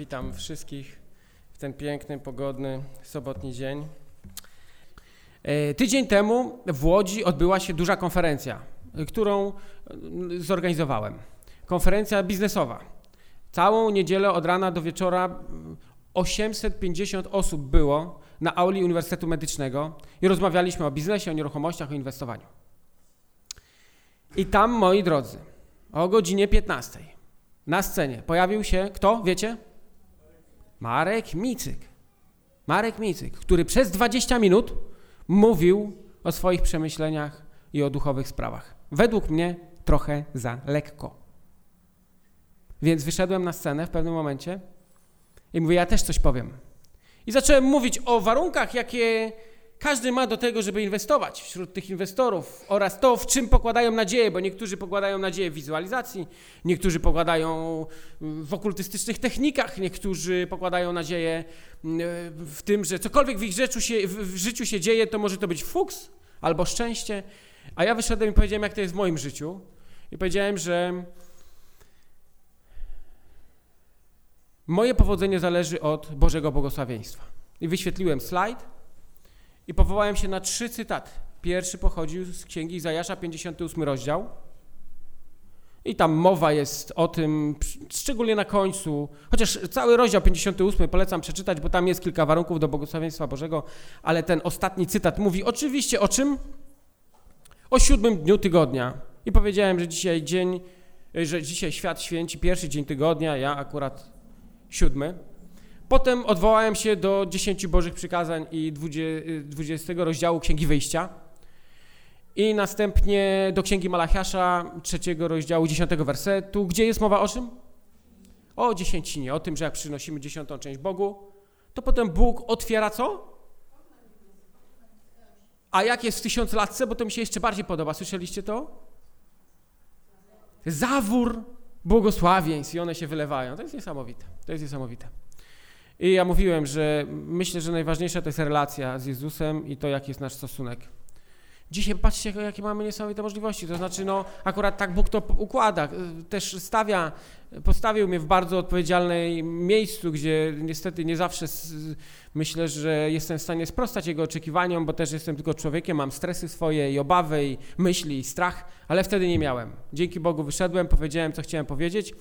Witam wszystkich w ten piękny, pogodny, sobotni dzień. E, tydzień temu w Łodzi odbyła się duża konferencja, którą mm, zorganizowałem. Konferencja biznesowa. Całą niedzielę od rana do wieczora 850 mm, osób było na auli Uniwersytetu Medycznego i rozmawialiśmy o biznesie, o nieruchomościach, o inwestowaniu. I tam, moi drodzy, o godzinie 15 na scenie pojawił się kto, wiecie? Marek Micyk. Marek Micyk, który przez 20 minut mówił o swoich przemyśleniach i o duchowych sprawach. Według mnie trochę za lekko. Więc wyszedłem na scenę w pewnym momencie i mówię, ja też coś powiem. I zacząłem mówić o warunkach, jakie każdy ma do tego, żeby inwestować wśród tych inwestorów oraz to, w czym pokładają nadzieję, bo niektórzy pokładają nadzieję w wizualizacji, niektórzy pokładają w okultystycznych technikach, niektórzy pokładają nadzieję mm, w tym, że cokolwiek w ich życiu się, w życiu się dzieje, to może to być fuks albo szczęście. A ja wyszedłem i powiedziałem, jak to jest w moim życiu. I powiedziałem, że moje powodzenie zależy od Bożego błogosławieństwa. I wyświetliłem slajd i powołałem się na trzy cytaty. Pierwszy pochodził z księgi Zajasza, 58 rozdział. I tam mowa jest o tym, szczególnie na końcu, chociaż cały rozdział 58 polecam przeczytać, bo tam jest kilka warunków do błogosławieństwa Bożego, ale ten ostatni cytat mówi oczywiście o czym? O siódmym dniu tygodnia. I powiedziałem, że dzisiaj dzień, że dzisiaj świat święci pierwszy dzień tygodnia, ja akurat siódmy. Potem odwołałem się do 10 Bożych Przykazań i 20 rozdziału Księgi Wyjścia i następnie do Księgi Malachiasza, trzeciego rozdziału, 10 wersetu, gdzie jest mowa o czym? O dziesięcinie, o tym, że jak przynosimy dziesiątą część Bogu, to potem Bóg otwiera co? A jak jest w tysiąclatce, bo to mi się jeszcze bardziej podoba, słyszeliście to? Zawór błogosławieństw i one się wylewają. To jest niesamowite, to jest niesamowite. I ja mówiłem, że myślę, że najważniejsza to jest relacja z Jezusem i to, jaki jest nasz stosunek. Dzisiaj patrzcie, jakie mamy niesamowite możliwości. To znaczy, no, akurat tak Bóg to układa. Też stawia, postawił mnie w bardzo odpowiedzialnej miejscu, gdzie niestety nie zawsze myślę, że jestem w stanie sprostać Jego oczekiwaniom, bo też jestem tylko człowiekiem, mam stresy swoje i obawy, i myśli, i strach, ale wtedy nie miałem. Dzięki Bogu wyszedłem, powiedziałem, co chciałem powiedzieć.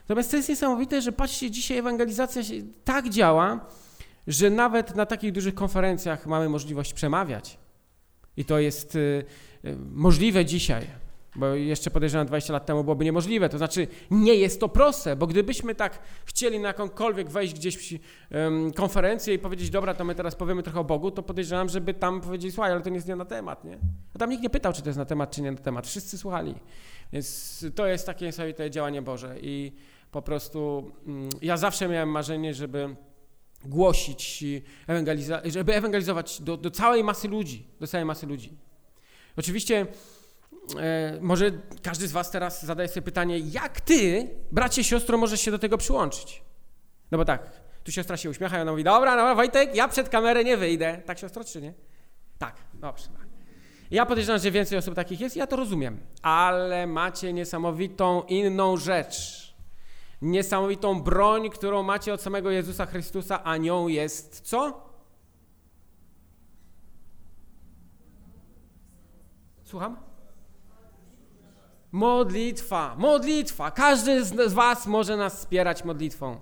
Natomiast to jest niesamowite, że patrzcie, dzisiaj ewangelizacja tak działa, że nawet na takich dużych konferencjach mamy możliwość przemawiać. I to jest y, y, możliwe dzisiaj, bo jeszcze podejrzewam 20 lat temu byłoby niemożliwe. To znaczy nie jest to proste, bo gdybyśmy tak chcieli na jakąkolwiek wejść gdzieś w konferencję i powiedzieć, dobra, to my teraz powiemy trochę o Bogu, to podejrzewam, żeby tam powiedzieć, słuchaj, ale to nie jest nie na temat, nie? A tam nikt nie pytał, czy to jest na temat, czy nie na temat. Wszyscy słuchali. Więc to jest takie niesamowite działanie Boże. I po prostu mm, ja zawsze miałem marzenie, żeby głosić, ewangeliza żeby ewangelizować do, do całej masy ludzi, do całej masy ludzi. Oczywiście e, może każdy z was teraz zadaje sobie pytanie, jak ty, bracie, siostro, możesz się do tego przyłączyć? No bo tak, tu siostra się uśmiecha i ona mówi, dobra, dobra, Wojtek, ja przed kamerę nie wyjdę. Tak, siostro, czy nie? Tak, dobrze. Ja podejrzewam, że więcej osób takich jest, ja to rozumiem, ale macie niesamowitą inną rzecz niesamowitą broń, którą macie od samego Jezusa Chrystusa, a nią jest co? Słucham? Modlitwa, modlitwa. Każdy z Was może nas wspierać modlitwą.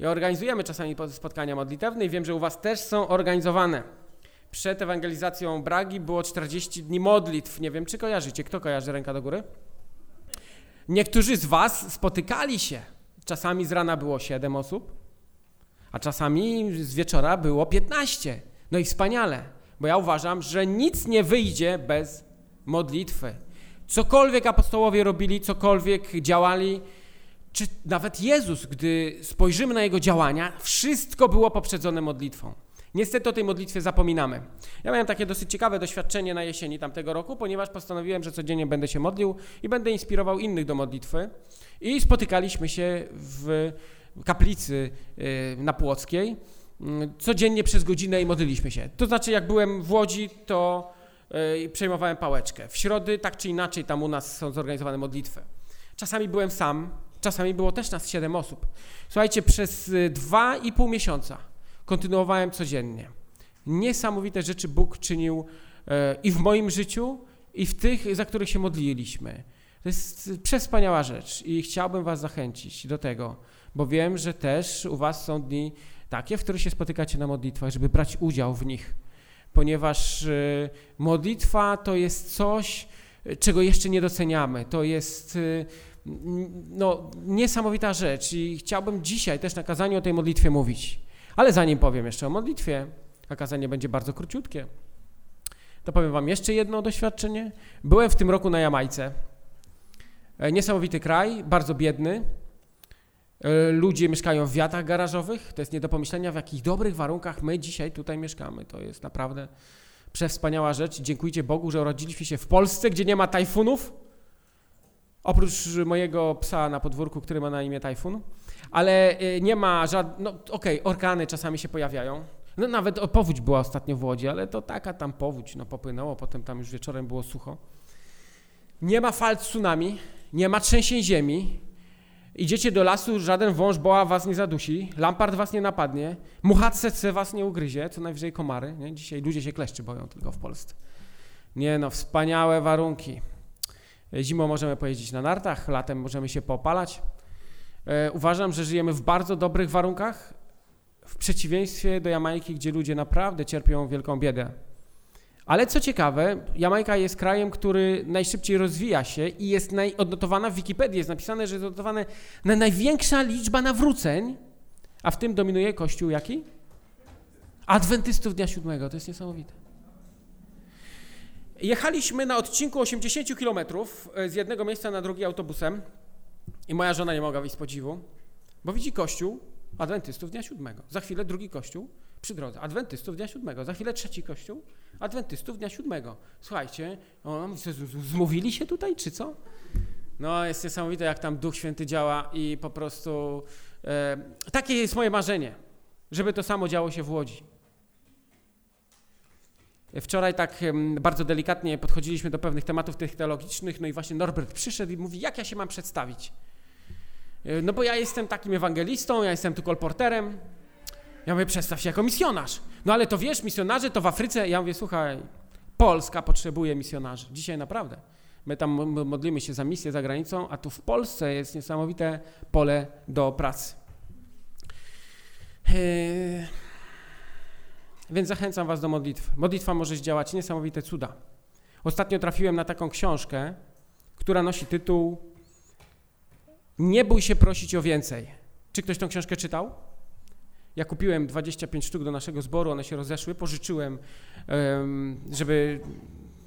I organizujemy czasami spotkania modlitewne i wiem, że u Was też są organizowane. Przed ewangelizacją Bragi było 40 dni modlitw. Nie wiem, czy kojarzycie. Kto kojarzy? Ręka do góry. Niektórzy z Was spotykali się Czasami z rana było 7 osób, a czasami z wieczora było 15. No i wspaniale, bo ja uważam, że nic nie wyjdzie bez modlitwy. Cokolwiek apostołowie robili, cokolwiek działali, czy nawet Jezus, gdy spojrzymy na Jego działania, wszystko było poprzedzone modlitwą. Niestety o tej modlitwie zapominamy. Ja miałem takie dosyć ciekawe doświadczenie na jesieni tamtego roku, ponieważ postanowiłem, że codziennie będę się modlił i będę inspirował innych do modlitwy. I spotykaliśmy się w kaplicy y, na Płockiej mm, codziennie przez godzinę i modliliśmy się. To znaczy, jak byłem w Łodzi, to y, przejmowałem pałeczkę. W środy, tak czy inaczej, tam u nas są zorganizowane modlitwy. Czasami byłem sam, Czasami było też nas siedem osób. Słuchajcie, przez y, dwa i pół miesiąca kontynuowałem codziennie. Niesamowite rzeczy Bóg czynił e, i w moim życiu, i w tych, za których się modliliśmy. To jest przespaniała rzecz i chciałbym Was zachęcić do tego, bo wiem, że też u Was są dni takie, w których się spotykacie na modlitwach, żeby brać udział w nich, ponieważ e, modlitwa to jest coś, czego jeszcze nie doceniamy. To jest e, no, niesamowita rzecz i chciałbym dzisiaj też na kazaniu o tej modlitwie mówić. Ale zanim powiem jeszcze o modlitwie, a kazanie będzie bardzo króciutkie, to powiem Wam jeszcze jedno doświadczenie. Byłem w tym roku na Jamajce. E, niesamowity kraj, bardzo biedny. E, ludzie mieszkają w wiatach garażowych. To jest nie do pomyślenia, w jakich dobrych warunkach my dzisiaj tutaj mieszkamy. To jest naprawdę przewspaniała rzecz. Dziękujcie Bogu, że urodziliśmy się w Polsce, gdzie nie ma tajfunów. Oprócz mojego psa na podwórku, który ma na imię Tajfun. Ale e, nie ma żadnych. No, okej, okay, orkany czasami się pojawiają. No nawet powódź była ostatnio w Łodzi, ale to taka tam powódź, no popłynęło, potem tam już wieczorem było sucho. Nie ma fal tsunami, nie ma trzęsień ziemi, idziecie do lasu, żaden wąż boa was nie zadusi, lampart was nie napadnie, mucha was nie ugryzie, co najwyżej komary, nie? Dzisiaj ludzie się kleszczy boją tylko w Polsce. Nie no, wspaniałe warunki. Zimą możemy pojeździć na nartach, latem możemy się popalać. E, uważam, że żyjemy w bardzo dobrych warunkach, w przeciwieństwie do Jamajki, gdzie ludzie naprawdę cierpią wielką biedę. Ale co ciekawe, Jamajka jest krajem, który najszybciej rozwija się i jest naj, odnotowana w Wikipedii, jest napisane, że jest odnotowana na największa liczba nawróceń, a w tym dominuje kościół jaki? Adwentystów Dnia Siódmego, to jest niesamowite. Jechaliśmy na odcinku 80 km e, z jednego miejsca na drugi autobusem i moja żona nie mogła wyjść z podziwu, bo widzi kościół, Adwentystów Dnia Siódmego. Za chwilę drugi kościół przy drodze. Adwentystów Dnia Siódmego. Za chwilę trzeci kościół. Adwentystów Dnia Siódmego. Słuchajcie, o, zmówili się tutaj, czy co? No, jest niesamowite, jak tam Duch Święty działa i po prostu e, takie jest moje marzenie, żeby to samo działo się w Łodzi. Wczoraj tak bardzo delikatnie podchodziliśmy do pewnych tematów tych teologicznych, no i właśnie Norbert przyszedł i mówi, jak ja się mam przedstawić? E, no bo ja jestem takim ewangelistą, ja jestem tu kolporterem. Ja mówię, przedstaw się jako misjonarz. No ale to wiesz, misjonarze to w Afryce. Ja mówię, słuchaj, Polska potrzebuje misjonarzy. Dzisiaj naprawdę. My tam modlimy się za misję za granicą, a tu w Polsce jest niesamowite pole do pracy. Yy... Więc zachęcam Was do modlitwy. Modlitwa może zdziałać niesamowite cuda. Ostatnio trafiłem na taką książkę, która nosi tytuł nie bój się prosić o więcej. Czy ktoś tą książkę czytał? Ja kupiłem 25 sztuk do naszego zboru, one się rozeszły, pożyczyłem, żeby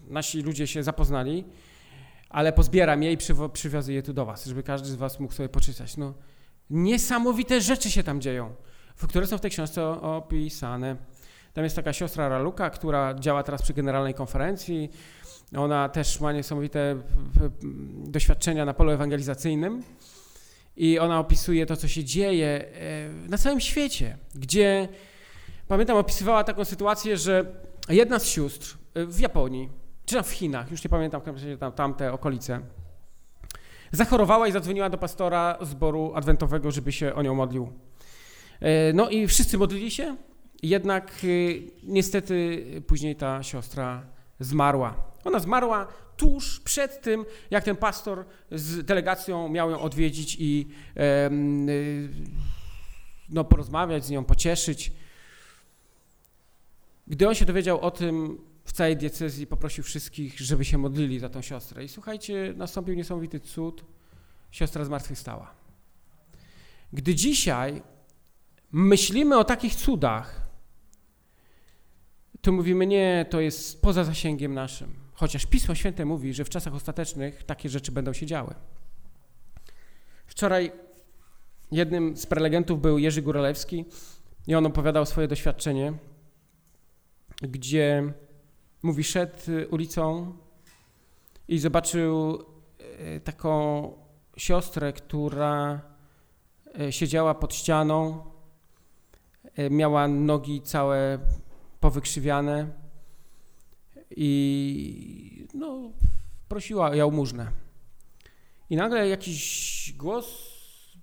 nasi ludzie się zapoznali, ale pozbieram je i przywiozę je tu do was, żeby każdy z was mógł sobie poczytać. No, niesamowite rzeczy się tam dzieją, które są w tej książce opisane. Tam jest taka siostra Raluka, która działa teraz przy generalnej konferencji. Ona też ma niesamowite doświadczenia na polu ewangelizacyjnym i ona opisuje to, co się dzieje e, na całym świecie, gdzie pamiętam, opisywała taką sytuację, że jedna z sióstr e, w Japonii, czy w Chinach, już nie pamiętam tam, tamte okolice, zachorowała i zadzwoniła do pastora zboru adwentowego, żeby się o nią modlił. E, no i wszyscy modlili się, jednak niestety później ta siostra zmarła. Ona zmarła tuż przed tym, jak ten pastor z delegacją miał ją odwiedzić i e, no, porozmawiać z nią, pocieszyć. Gdy on się dowiedział o tym w całej diecezji, poprosił wszystkich, żeby się modlili za tą siostrę. I słuchajcie, nastąpił niesamowity cud. Siostra zmartwychwstała. Gdy dzisiaj myślimy o takich cudach, to mówimy, nie, to jest poza zasięgiem naszym. Chociaż Pismo Święte mówi, że w czasach ostatecznych takie rzeczy będą się działy. Wczoraj jednym z prelegentów był Jerzy Góralewski i on opowiadał swoje doświadczenie, gdzie mówi, szedł ulicą i zobaczył e, taką siostrę, która e, siedziała pod ścianą, miała nogi całe powykrzywiane, i no, prosiła jałmużnę. I nagle jakiś głos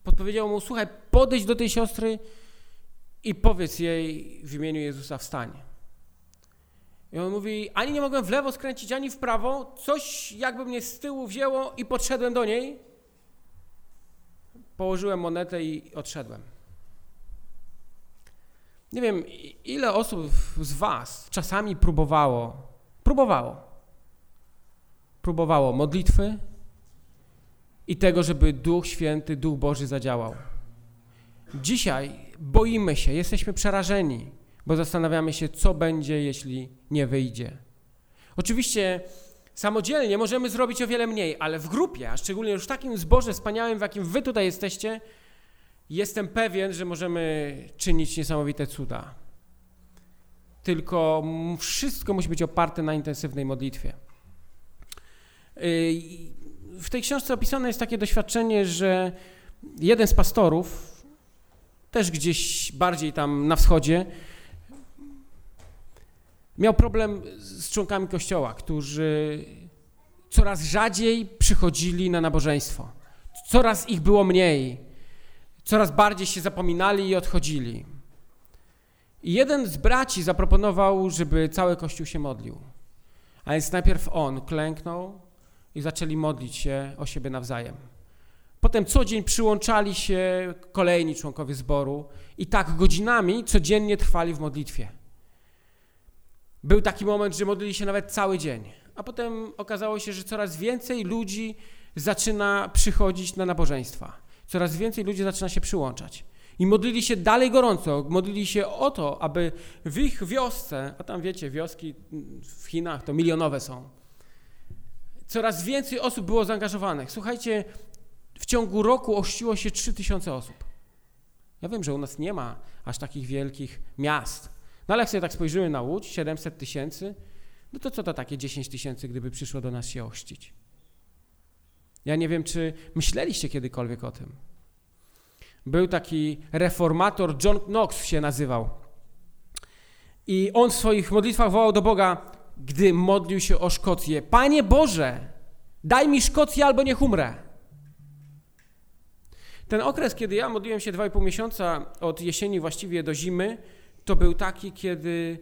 podpowiedział mu, słuchaj, podejdź do tej siostry i powiedz jej w imieniu Jezusa wstanie. I on mówi, ani nie mogłem w lewo skręcić, ani w prawo, coś jakby mnie z tyłu wzięło i podszedłem do niej. Położyłem monetę i odszedłem. Nie wiem, ile osób z Was czasami próbowało, próbowało, próbowało modlitwy i tego, żeby Duch Święty, Duch Boży zadziałał. Dzisiaj boimy się, jesteśmy przerażeni, bo zastanawiamy się, co będzie, jeśli nie wyjdzie. Oczywiście samodzielnie możemy zrobić o wiele mniej, ale w grupie, a szczególnie już w takim zborze wspaniałym, w jakim wy tutaj jesteście, jestem pewien, że możemy czynić niesamowite cuda. Tylko wszystko musi być oparte na intensywnej modlitwie. W tej książce opisane jest takie doświadczenie, że jeden z pastorów, też gdzieś bardziej tam na wschodzie, miał problem z członkami kościoła, którzy coraz rzadziej przychodzili na nabożeństwo. Coraz ich było mniej. Coraz bardziej się zapominali i odchodzili. I jeden z braci zaproponował, żeby cały kościół się modlił. A więc najpierw on klęknął i zaczęli modlić się o siebie nawzajem. Potem co dzień przyłączali się kolejni członkowie zboru i tak godzinami codziennie trwali w modlitwie. Był taki moment, że modlili się nawet cały dzień, a potem okazało się, że coraz więcej ludzi zaczyna przychodzić na nabożeństwa. Coraz więcej ludzi zaczyna się przyłączać. I modlili się dalej gorąco, modlili się o to, aby w ich wiosce, a tam wiecie, wioski w Chinach to milionowe są, coraz więcej osób było zaangażowanych. Słuchajcie, w ciągu roku ościło się 3000 osób. Ja wiem, że u nas nie ma aż takich wielkich miast. No ale jak sobie tak spojrzymy na Łódź, 700 tysięcy, no to co to takie 10 tysięcy, gdyby przyszło do nas się ościć? Ja nie wiem, czy myśleliście kiedykolwiek o tym. Był taki reformator, John Knox się nazywał. I on w swoich modlitwach wołał do Boga, gdy modlił się o Szkocję: Panie Boże, daj mi Szkocję albo niech umrę. Ten okres, kiedy ja modliłem się 2,5 miesiąca od jesieni właściwie do zimy, to był taki, kiedy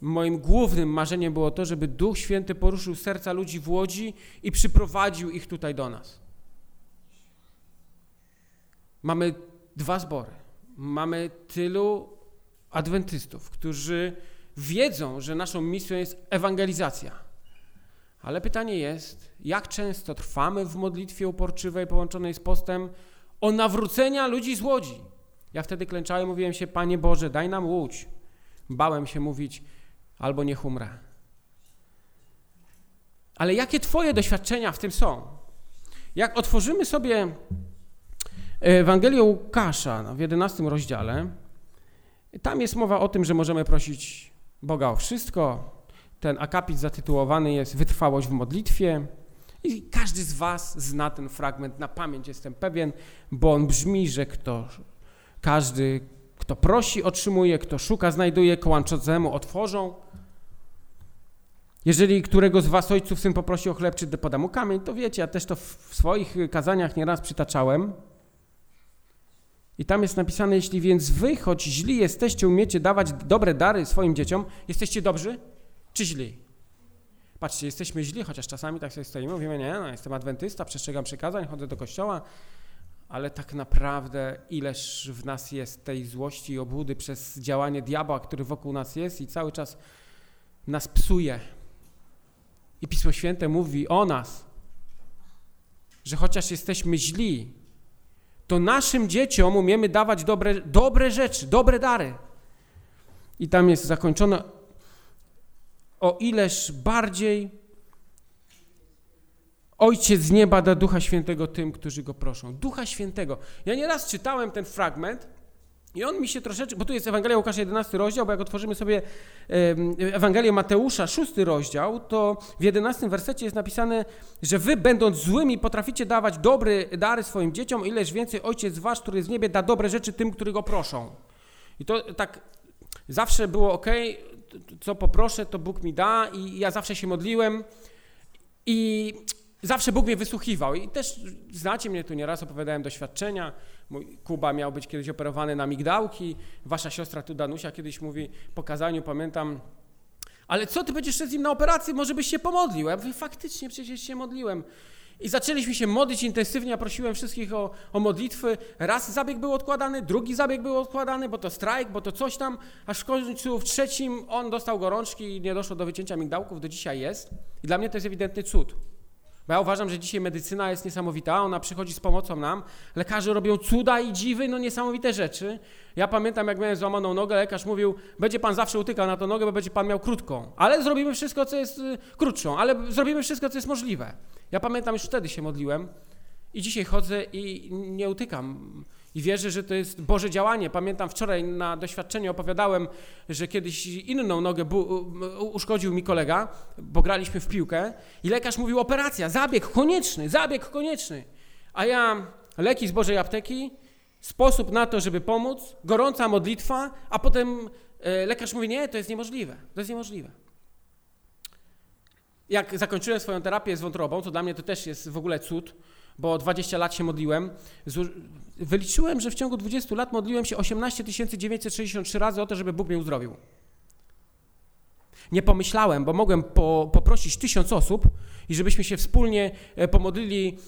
moim głównym marzeniem było to, żeby Duch Święty poruszył serca ludzi w Łodzi i przyprowadził ich tutaj do nas. Mamy dwa zbory. Mamy tylu adwentystów, którzy wiedzą, że naszą misją jest ewangelizacja. Ale pytanie jest, jak często trwamy w modlitwie uporczywej połączonej z postem, o nawrócenia ludzi z łodzi. Ja wtedy klęczałem, mówiłem się, Panie Boże, daj nam łódź. Bałem się mówić, albo niech umrę. Ale jakie Twoje doświadczenia w tym są? Jak otworzymy sobie Ewangelię Łukasza no, w 11 rozdziale, tam jest mowa o tym, że możemy prosić Boga o wszystko. Ten akapit zatytułowany jest Wytrwałość w modlitwie. I każdy z Was zna ten fragment na pamięć, jestem pewien, bo on brzmi, że kto, każdy, kto prosi, otrzymuje, kto szuka, znajduje, kołączącemu otworzą. Jeżeli którego z was ojców syn poprosi o chleb, czy poda mu kamień, to wiecie, ja też to w swoich kazaniach nieraz przytaczałem. I tam jest napisane, jeśli więc wy, choć źli jesteście, umiecie dawać dobre dary swoim dzieciom, jesteście dobrzy czy źli? Patrzcie, jesteśmy źli, chociaż czasami tak sobie stoimy, mówimy, nie, no, jestem adwentysta, przestrzegam przykazań, chodzę do kościoła, ale tak naprawdę ileż w nas jest tej złości i obłudy przez działanie diabła, który wokół nas jest i cały czas nas psuje. I Pismo Święte mówi o nas, że chociaż jesteśmy źli, to naszym dzieciom umiemy dawać dobre, dobre rzeczy, dobre dary. I tam jest zakończone o ileż bardziej Ojciec z nieba da Ducha Świętego tym, którzy Go proszą. Ducha Świętego. Ja nieraz czytałem ten fragment i on mi się troszeczkę, bo tu jest Ewangelia Łukasza 11 rozdział, bo jak otworzymy sobie Ewangelię Mateusza 6 rozdział, to w 11 wersecie jest napisane, że wy będąc złymi potraficie dawać dobre dary swoim dzieciom, ileż więcej Ojciec wasz, który jest w niebie, da dobre rzeczy tym, którzy Go proszą. I to tak zawsze było ok, co poproszę, to Bóg mi da i ja zawsze się modliłem i zawsze Bóg mnie wysłuchiwał i też znacie mnie tu nieraz, opowiadałem doświadczenia. Mój Kuba miał być kiedyś operowany na migdałki, wasza siostra tu Danusia kiedyś mówi po kazaniu, pamiętam, ale co ty będziesz z nim na operacji, może byś się pomodlił? Ja mówię, faktycznie przecież się modliłem. I zaczęliśmy się modlić intensywnie, ja prosiłem wszystkich o, o modlitwy. Raz zabieg był odkładany, drugi zabieg był odkładany, bo to strajk, bo to coś tam, aż w końcu w trzecim on dostał gorączki i nie doszło do wycięcia migdałków, do dzisiaj jest. I dla mnie to jest ewidentny cud. Bo ja uważam, że dzisiaj medycyna jest niesamowita, ona przychodzi z pomocą nam. Lekarze robią cuda i dziwy, no niesamowite rzeczy. Ja pamiętam, jak miałem złamaną nogę, lekarz mówił, będzie pan zawsze utykał na tę nogę, bo będzie pan miał krótką. Ale zrobimy wszystko, co jest y, krótszą, ale zrobimy wszystko, co jest możliwe. Ja pamiętam, już wtedy się modliłem i dzisiaj chodzę i nie utykam. I wierzę, że to jest Boże działanie. Pamiętam wczoraj na doświadczeniu opowiadałem, że kiedyś inną nogę uszkodził mi kolega, bo graliśmy w piłkę i lekarz mówił operacja, zabieg konieczny, zabieg konieczny. A ja leki z Bożej apteki, sposób na to, żeby pomóc, gorąca modlitwa, a potem e, lekarz mówi, nie, to jest niemożliwe, to jest niemożliwe. Jak zakończyłem swoją terapię z wątrobą, to dla mnie to też jest w ogóle cud, bo 20 lat się modliłem. Wyliczyłem, że w ciągu 20 lat modliłem się 18 963 razy o to, żeby Bóg mnie uzdrowił. Nie pomyślałem, bo mogłem po, poprosić tysiąc osób i żebyśmy się wspólnie e, pomodlili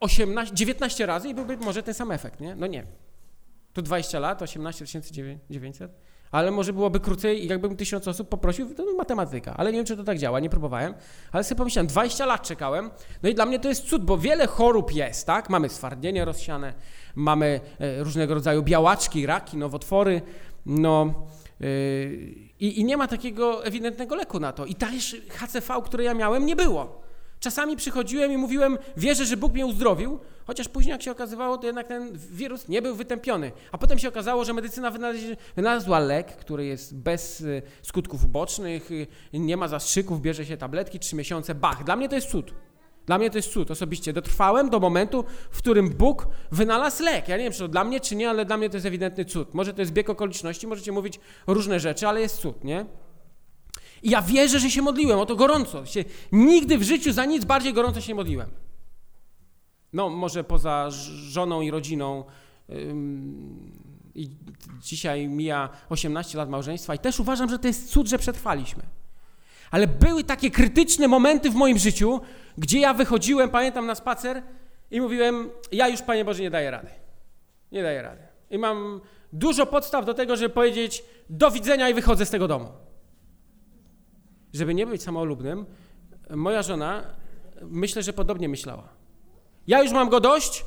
18, mm, 19 e, razy i byłby może ten sam efekt, nie? No nie. Tu 20 lat, 18 900 ale może byłoby krócej i jakbym tysiąc osób poprosił, to matematyka, ale nie wiem, czy to tak działa, nie próbowałem, ale sobie pomyślałem, 20 lat czekałem, no i dla mnie to jest cud, bo wiele chorób jest, tak? Mamy stwardnienie rozsiane, mamy e, różnego rodzaju białaczki, raki, nowotwory, no yy, i nie ma takiego ewidentnego leku na to. I też HCV, które ja miałem, nie było. Czasami przychodziłem i mówiłem, wierzę, że Bóg mnie uzdrowił, chociaż później, jak się okazywało, to jednak ten wirus nie był wytępiony. A potem się okazało, że medycyna wynalazła lek, który jest bez y, skutków ubocznych, y, nie ma zastrzyków, bierze się tabletki, trzy miesiące, bach. Dla mnie to jest cud. Dla mnie to jest cud osobiście. Dotrwałem do momentu, w którym Bóg wynalazł lek. Ja nie wiem, czy to dla mnie, czy nie, ale dla mnie to jest ewidentny cud. Może to jest bieg okoliczności, możecie mówić różne rzeczy, ale jest cud, nie? I ja wierzę, że się modliłem o to gorąco. Się, nigdy w życiu za nic bardziej gorąco się modliłem. No, może poza żoną i rodziną. I dzisiaj mija 18 lat małżeństwa, i też uważam, że to jest cud, że przetrwaliśmy. Ale były takie krytyczne momenty w moim życiu, gdzie ja wychodziłem, pamiętam, na spacer i mówiłem: Ja już, Panie Boże, nie daję rady. Nie daję rady. I mam dużo podstaw do tego, żeby powiedzieć: Do widzenia i wychodzę z tego domu żeby nie być samolubnym, moja żona myślę, że podobnie myślała. Ja już mam go dość,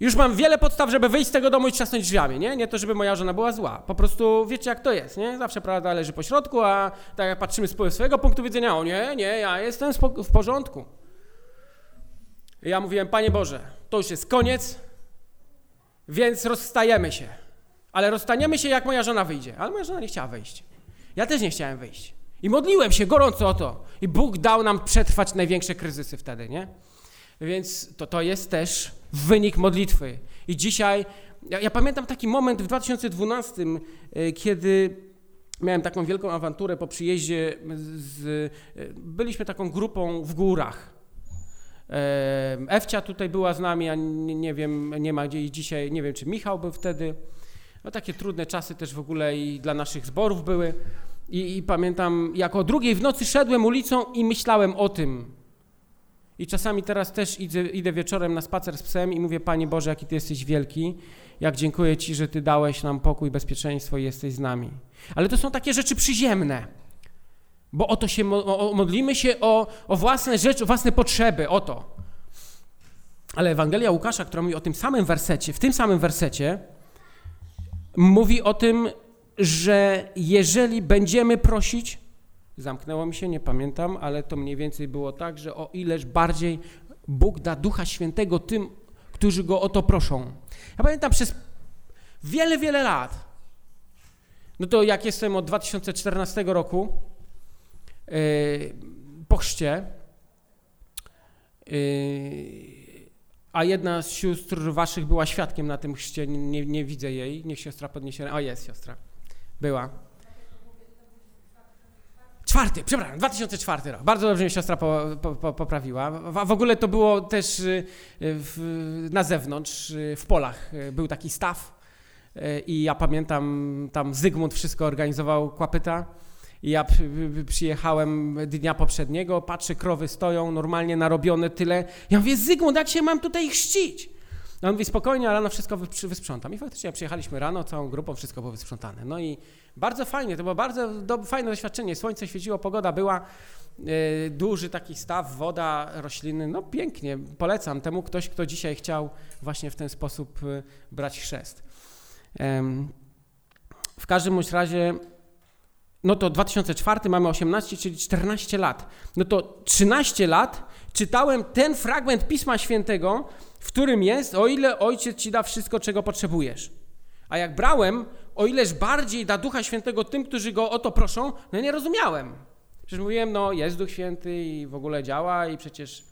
już mam wiele podstaw, żeby wyjść z tego domu i trzasnąć drzwiami, nie? Nie to, żeby moja żona była zła. Po prostu wiecie, jak to jest, nie? Zawsze prawda leży po środku, a tak jak patrzymy z swojego punktu widzenia, o nie, nie, ja jestem w porządku. I ja mówiłem, Panie Boże, to już jest koniec, więc rozstajemy się. Ale rozstaniemy się, jak moja żona wyjdzie. Ale moja żona nie chciała wyjść. Ja też nie chciałem wyjść. I modliłem się gorąco o to. I Bóg dał nam przetrwać największe kryzysy wtedy, nie? Więc to, to jest też wynik modlitwy. I dzisiaj, ja, ja pamiętam taki moment w 2012, e, kiedy miałem taką wielką awanturę po przyjeździe z, e, byliśmy taką grupą w górach. E, Ewcia tutaj była z nami, a nie, nie wiem, nie ma gdzie dzisiaj, nie wiem czy Michał był wtedy. No takie trudne czasy też w ogóle i dla naszych zborów były. I, I, pamiętam, jak o drugiej w nocy szedłem ulicą i myślałem o tym. I czasami teraz też idę, idę wieczorem na spacer z psem i mówię, Panie Boże, jaki Ty jesteś wielki, jak dziękuję Ci, że Ty dałeś nam pokój, bezpieczeństwo i jesteś z nami. Ale to są takie rzeczy przyziemne, bo o to się o, modlimy się o, o własne rzeczy, o własne potrzeby, o to. Ale Ewangelia Łukasza, która mówi o tym samym wersecie, w tym samym wersecie, mówi o tym, że jeżeli będziemy prosić, zamknęło mi się, nie pamiętam, ale to mniej więcej było tak, że o ileż bardziej Bóg da Ducha Świętego tym, którzy Go o to proszą. Ja pamiętam przez wiele, wiele lat, no to jak jestem od 2014 roku yy, po chrzcie, yy, a jedna z sióstr waszych była świadkiem na tym chrzcie, nie, nie widzę jej, niech siostra podniesie, o jest siostra była. Czwarty, przepraszam, 2004 rok. Bardzo dobrze mnie siostra po, po, po, poprawiła. W, w, ogóle to było też y, w, na zewnątrz, y, w polach. Y, był taki staw i ja pamiętam, tam Zygmunt wszystko organizował, kłapyta. I ja przyjechałem dnia poprzedniego, patrzę, krowy stoją, normalnie narobione tyle. Ja mówię, Zygmunt, jak się mam tutaj chrzcić? No on mówi, spokojnie, a rano wszystko wysprzątam. I faktycznie przyjechaliśmy rano, całą grupą, wszystko było wysprzątane. No i bardzo fajnie, to było bardzo do, fajne doświadczenie. Słońce świeciło, pogoda była, yy, duży taki staw, woda, rośliny, no pięknie. Polecam temu ktoś, kto dzisiaj chciał właśnie w ten sposób yy, brać chrzest. W każdym bądź razie no to 2004 mamy 18, czyli 14 lat. No to 13 lat czytałem ten fragment Pisma Świętego, w którym jest, o ile Ojciec ci da wszystko, czego potrzebujesz. A jak brałem, o ileż bardziej da Ducha Świętego tym, którzy Go o to proszą, no nie rozumiałem. Przecież mówiłem, no jest Duch Święty i w ogóle działa i przecież...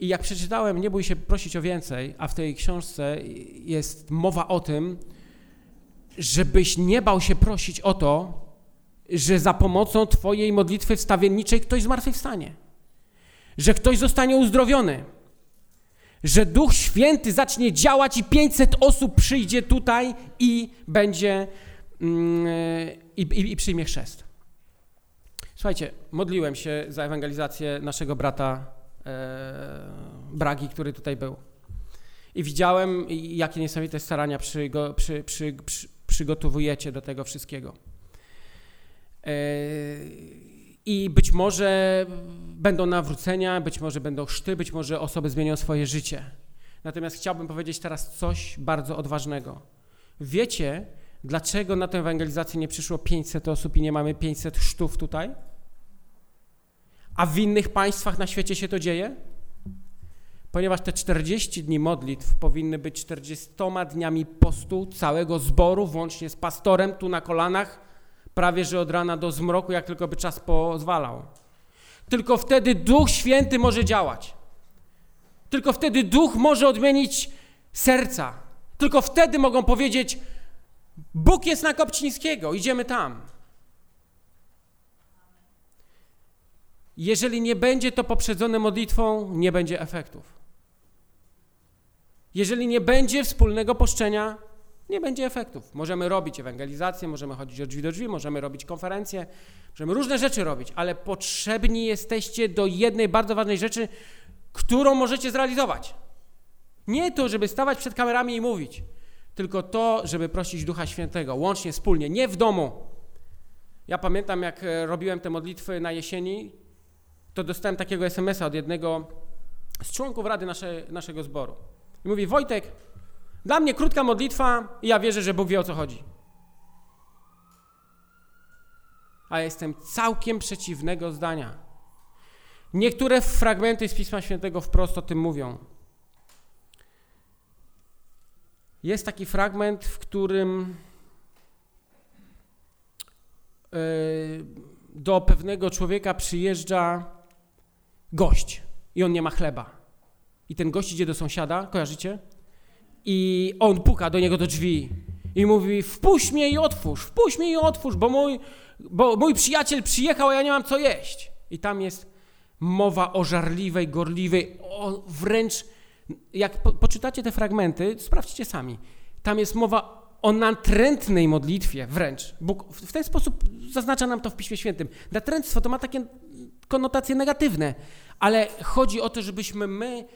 I jak przeczytałem, nie bój się prosić o więcej, a w tej książce jest mowa o tym, żebyś nie bał się prosić o to, że za pomocą Twojej modlitwy wstawienniczej ktoś zmartwychwstanie, że ktoś zostanie uzdrowiony, że Duch Święty zacznie działać i 500 osób przyjdzie tutaj i będzie mm, i, i, i przyjmie chrzest. Słuchajcie, modliłem się za ewangelizację naszego brata e, Bragi, który tutaj był. I widziałem, jakie niesamowite starania przy, przy, przy, przy przygotowujecie do tego wszystkiego. E, I być może będą nawrócenia, być może będą chrzty, być może osoby zmienią swoje życie. Natomiast chciałbym powiedzieć teraz coś bardzo odważnego. Wiecie, dlaczego na tę ewangelizację nie przyszło 500 osób i nie mamy 500 chrztów tutaj? A w innych państwach na świecie się to dzieje? ponieważ te 40 dni modlitw powinny być 40 dniami postu całego zboru, włącznie z pastorem tu na kolanach, prawie że od rana do zmroku, jak tylko by czas pozwalał. Tylko wtedy Duch Święty może działać. Tylko wtedy Duch może odmienić serca. Tylko wtedy mogą powiedzieć: Bóg jest na Kopcińskiego, idziemy tam. Jeżeli nie będzie to poprzedzone modlitwą, nie będzie efektów. Jeżeli nie będzie wspólnego poszczenia, nie będzie efektów. Możemy robić ewangelizację, możemy chodzić od drzwi do drzwi, możemy robić konferencje, możemy różne rzeczy robić, ale potrzebni jesteście do jednej bardzo ważnej rzeczy, którą możecie zrealizować. Nie to, żeby stawać przed kamerami i mówić, tylko to, żeby prosić Ducha Świętego, łącznie, wspólnie, nie w domu. Ja pamiętam, jak e, robiłem te modlitwy na jesieni, to dostałem takiego SMS-a od jednego z członków rady nasze, naszego zboru. I mówi, Wojtek, dla mnie krótka modlitwa i ja wierzę, że Bóg wie o co chodzi. A jestem całkiem przeciwnego zdania. Niektóre fragmenty z Pisma Świętego wprost o tym mówią. Jest taki fragment, w którym e, do pewnego człowieka przyjeżdża gość i on nie ma chleba. I ten gość idzie do sąsiada, kojarzycie? I on puka do niego do drzwi i mówi: Wpuść mnie i otwórz, wpuść mnie i otwórz, bo mój, bo mój przyjaciel przyjechał, a ja nie mam co jeść. I tam jest mowa o żarliwej, gorliwej, o wręcz, jak po, poczytacie te fragmenty, sprawdźcie sami. Tam jest mowa o natrętnej modlitwie wręcz. Bóg w ten sposób zaznacza nam to w Piśmie Świętym. Natręctwo to ma takie konotacje negatywne, ale chodzi o to, żebyśmy my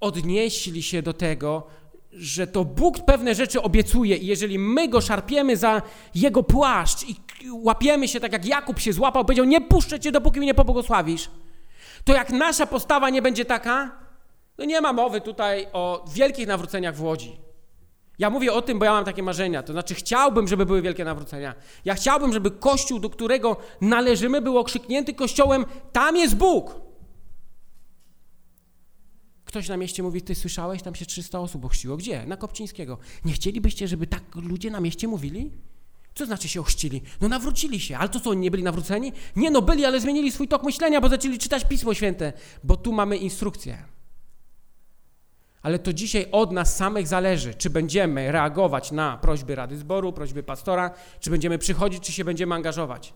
odnieśli się do tego, że to Bóg pewne rzeczy obiecuje i jeżeli my go szarpiemy za jego płaszcz i łapiemy się tak jak Jakub się złapał, powiedział nie puszczę cię dopóki mnie pobłogosławisz, to jak nasza postawa nie będzie taka, no nie ma mowy tutaj o wielkich nawróceniach w Łodzi. Ja mówię o tym, bo ja mam takie marzenia. To znaczy, chciałbym, żeby były wielkie nawrócenia. Ja chciałbym, żeby kościół, do którego należymy, był okrzyknięty kościołem: Tam jest Bóg. Ktoś na mieście mówi, ty słyszałeś, tam się 300 osób ochrzciło. Gdzie? Na Kopcińskiego. Nie chcielibyście, żeby tak ludzie na mieście mówili? Co znaczy się ochrzcili? No nawrócili się, ale to co, nie byli nawróceni? Nie no, byli, ale zmienili swój tok myślenia, bo zaczęli czytać Pismo Święte, bo tu mamy instrukcję. Ale to dzisiaj od nas samych zależy, czy będziemy reagować na prośby Rady Zboru, prośby pastora, czy będziemy przychodzić, czy się będziemy angażować.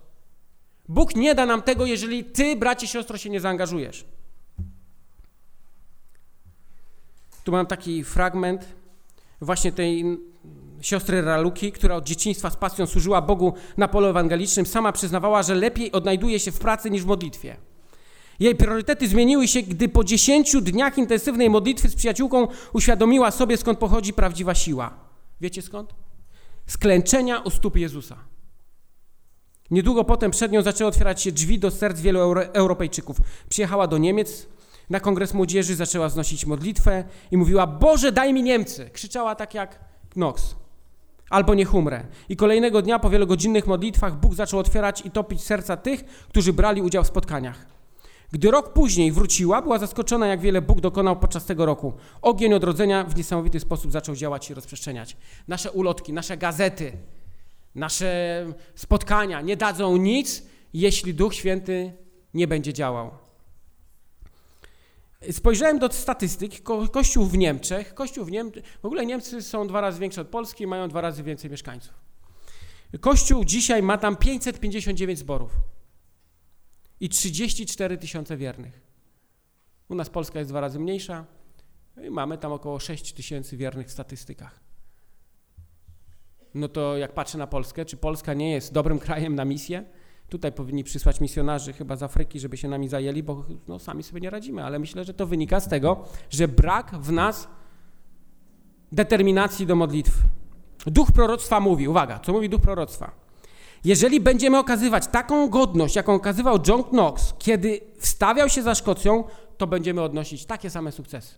Bóg nie da nam tego, jeżeli ty, bracie, siostro, się nie zaangażujesz. Tu mam taki fragment właśnie tej siostry Raluki, która od dzieciństwa z pasją służyła Bogu na polu ewangelicznym, sama przyznawała, że lepiej odnajduje się w pracy niż w modlitwie. Jej priorytety zmieniły się, gdy po dziesięciu dniach intensywnej modlitwy z przyjaciółką uświadomiła sobie, skąd pochodzi prawdziwa siła. Wiecie skąd? Sklęczenia u stóp Jezusa. Niedługo potem przed nią zaczęły otwierać się drzwi do serc wielu Europejczyków. Przyjechała do Niemiec na kongres młodzieży, zaczęła znosić modlitwę i mówiła: Boże, daj mi Niemcy! Krzyczała tak jak Knox. Albo niech umrę. I kolejnego dnia po wielogodzinnych modlitwach Bóg zaczął otwierać i topić serca tych, którzy brali udział w spotkaniach. Gdy rok później wróciła, była zaskoczona, jak wiele Bóg dokonał podczas tego roku. Ogień odrodzenia w niesamowity sposób zaczął działać i rozprzestrzeniać. Nasze ulotki, nasze gazety, nasze spotkania nie dadzą nic, jeśli Duch Święty nie będzie działał. Spojrzałem do statystyk. Ko kościół w Niemczech, kościół w Niemczech, w ogóle Niemcy są dwa razy większe od Polski i mają dwa razy więcej mieszkańców. Kościół dzisiaj ma tam 559 zborów i 34 tysiące wiernych. U nas Polska jest dwa razy mniejsza i mamy tam około 6 tysięcy wiernych w statystykach. No to jak patrzę na Polskę, czy Polska nie jest dobrym krajem na misję? Tutaj powinni przysłać misjonarzy chyba z Afryki, żeby się nami zajęli, bo no, sami sobie nie radzimy, ale myślę, że to wynika z tego, że brak w nas determinacji do modlitwy. Duch proroctwa mówi, uwaga, co mówi duch proroctwa? Jeżeli będziemy okazywać taką godność, jaką okazywał John Knox, kiedy wstawiał się za Szkocją, to będziemy odnosić takie same sukcesy.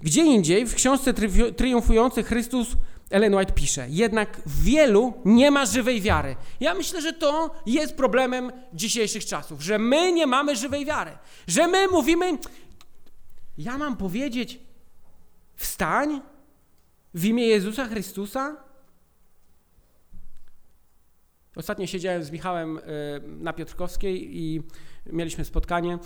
Gdzie indziej w książce Triumfujący Chrystus Ellen White pisze, jednak wielu nie ma żywej wiary. Ja myślę, że to jest problemem dzisiejszych czasów, że my nie mamy żywej wiary, że my mówimy, ja mam powiedzieć, wstań w imię Jezusa Chrystusa, Ostatnio siedziałem z Michałem y, na Piotrkowskiej i mieliśmy spotkanie.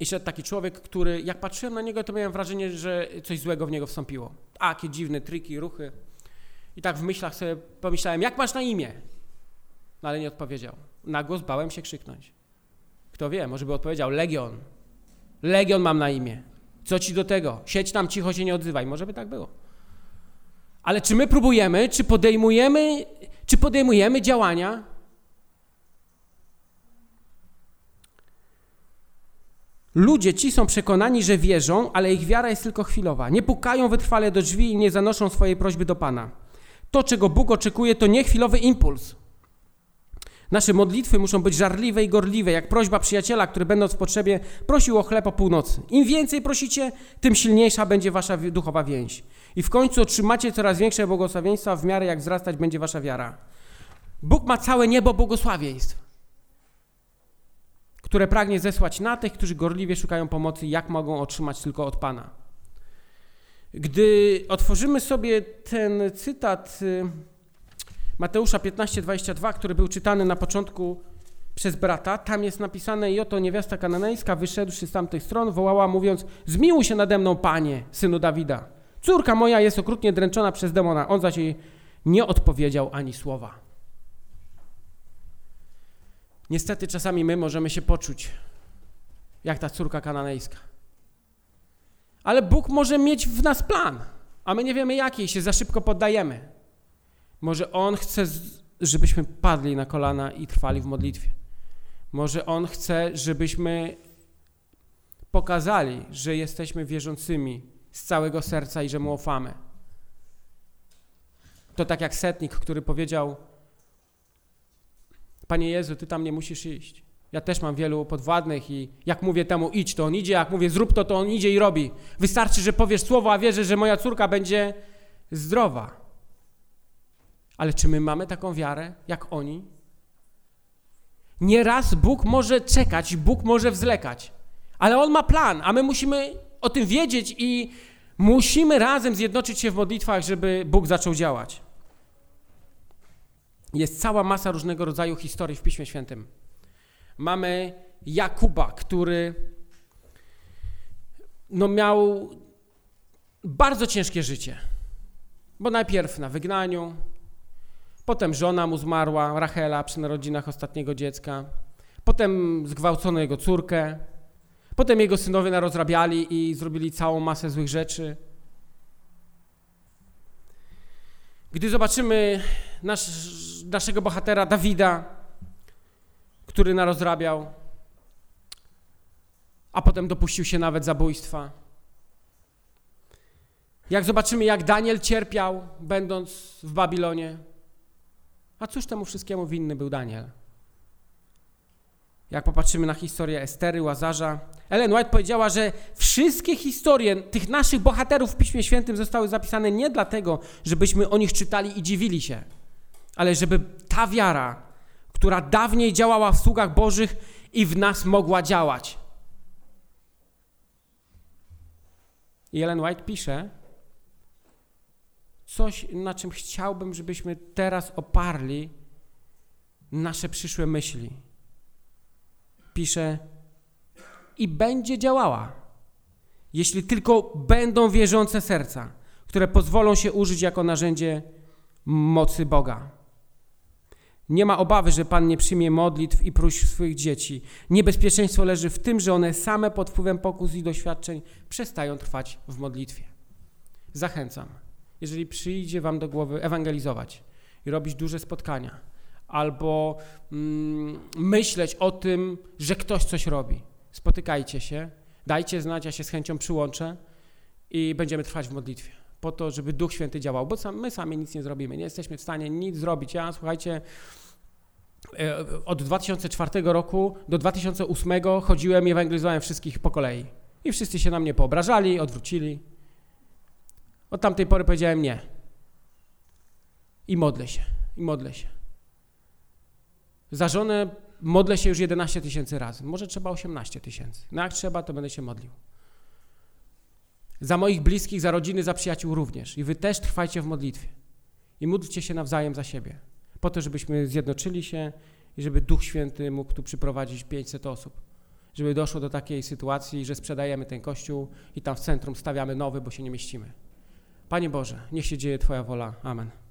I szedł taki człowiek, który, jak patrzyłem na niego, to miałem wrażenie, że coś złego w niego wstąpiło. A, jakie dziwne triki, ruchy. I tak w myślach sobie pomyślałem, jak masz na imię? No ale nie odpowiedział. Na głos bałem się krzyknąć. Kto wie, może by odpowiedział, Legion. Legion mam na imię. Co ci do tego? Siedź tam cicho, się nie odzywaj. Może by tak było. Ale czy my próbujemy, czy podejmujemy czy podejmujemy działania? Ludzie ci są przekonani, że wierzą, ale ich wiara jest tylko chwilowa. Nie pukają wytrwale do drzwi i nie zanoszą swojej prośby do Pana. To, czego Bóg oczekuje, to nie chwilowy impuls. Nasze modlitwy muszą być żarliwe i gorliwe, jak prośba przyjaciela, który będąc w potrzebie prosił o chleb o północy. Im więcej prosicie, tym silniejsza będzie wasza duchowa więź. I w końcu otrzymacie coraz większe błogosławieństwa w miarę jak wzrastać będzie wasza wiara. Bóg ma całe niebo błogosławieństw, które pragnie zesłać na tych, którzy gorliwie szukają pomocy, jak mogą otrzymać tylko od Pana. Gdy otworzymy sobie ten cytat y, Mateusza 15:22, który był czytany na początku przez brata, tam jest napisane i oto niewiasta kananejska wyszedłszy z tamtych stron wołała mówiąc zmiłuj się nade mną, Panie, synu Dawida. Córka moja jest okrutnie dręczona przez demona. On zaś jej nie odpowiedział ani słowa. Niestety czasami my możemy się poczuć jak ta córka kananejska. Ale Bóg może mieć w nas plan, a my nie wiemy jaki, się za szybko poddajemy. Może On chce, żebyśmy padli na kolana i trwali w modlitwie. Może On chce, żebyśmy pokazali, że jesteśmy wierzącymi z całego serca i że Mu ufamy. To tak jak setnik, który powiedział: Panie Jezu, Ty tam nie musisz iść. Ja też mam wielu podwładnych i jak mówię temu idź, to on idzie, jak mówię zrób to, to on idzie i robi. Wystarczy, że powiesz słowo, a wierzę, że moja córka będzie zdrowa. Ale czy my mamy taką wiarę jak oni? Nieraz Bóg może czekać, Bóg może wzlekać, ale On ma plan, a my musimy o tym wiedzieć i musimy razem zjednoczyć się w modlitwach, żeby Bóg zaczął działać. Jest cała masa różnego rodzaju historii w Piśmie Świętym. Mamy Jakuba, który no miał bardzo ciężkie życie, bo najpierw na wygnaniu, Potem żona mu zmarła, Rachela, przy narodzinach ostatniego dziecka. Potem zgwałcono jego córkę. Potem jego synowie narozrabiali i zrobili całą masę złych rzeczy. Gdy zobaczymy nasz, naszego bohatera Dawida, który narozrabiał, a potem dopuścił się nawet zabójstwa. Jak zobaczymy, jak Daniel cierpiał, będąc w Babilonie, a cóż temu wszystkiemu winny był Daniel? Jak popatrzymy na historię Estery, Łazarza, Ellen White powiedziała, że wszystkie historie tych naszych bohaterów w Piśmie Świętym zostały zapisane nie dlatego, żebyśmy o nich czytali i dziwili się, ale żeby ta wiara, która dawniej działała w sługach Bożych i w nas mogła działać. I Ellen White pisze coś, na czym chciałbym, żebyśmy teraz oparli nasze przyszłe myśli. Pisze, i będzie działała, jeśli tylko będą wierzące serca, które pozwolą się użyć jako narzędzie mocy Boga. Nie ma obawy, że Pan nie przyjmie modlitw i próśb swoich dzieci. Niebezpieczeństwo leży w tym, że one same pod wpływem pokus i doświadczeń przestają trwać w modlitwie. Zachęcam, jeżeli przyjdzie Wam do głowy ewangelizować i robić duże spotkania, albo mm, myśleć o tym, że ktoś coś robi, spotykajcie się, dajcie znać, ja się z chęcią przyłączę i będziemy trwać w modlitwie. Po to, żeby Duch Święty działał, bo my sami nic nie zrobimy. Nie jesteśmy w stanie nic zrobić. Ja, słuchajcie, e, od 2004 roku do 2008 chodziłem i ewangelizowałem wszystkich po kolei. I wszyscy się na mnie poobrażali, odwrócili. Od tamtej pory powiedziałem nie. I modlę się, i modlę się. Za żonę modlę się już 11 tysięcy razy. Może trzeba 18 tysięcy. No jak trzeba, to będę się modlił. Za moich bliskich, za rodziny, za przyjaciół również. I wy też trwajcie w modlitwie. I módlcie się nawzajem za siebie. Po to, żebyśmy zjednoczyli się i żeby Duch Święty mógł tu przyprowadzić 500 osób. Żeby doszło do takiej sytuacji, że sprzedajemy ten kościół i tam w centrum stawiamy nowy, bo się nie mieścimy. Panie Boże, niech się dzieje Twoja wola. Amen.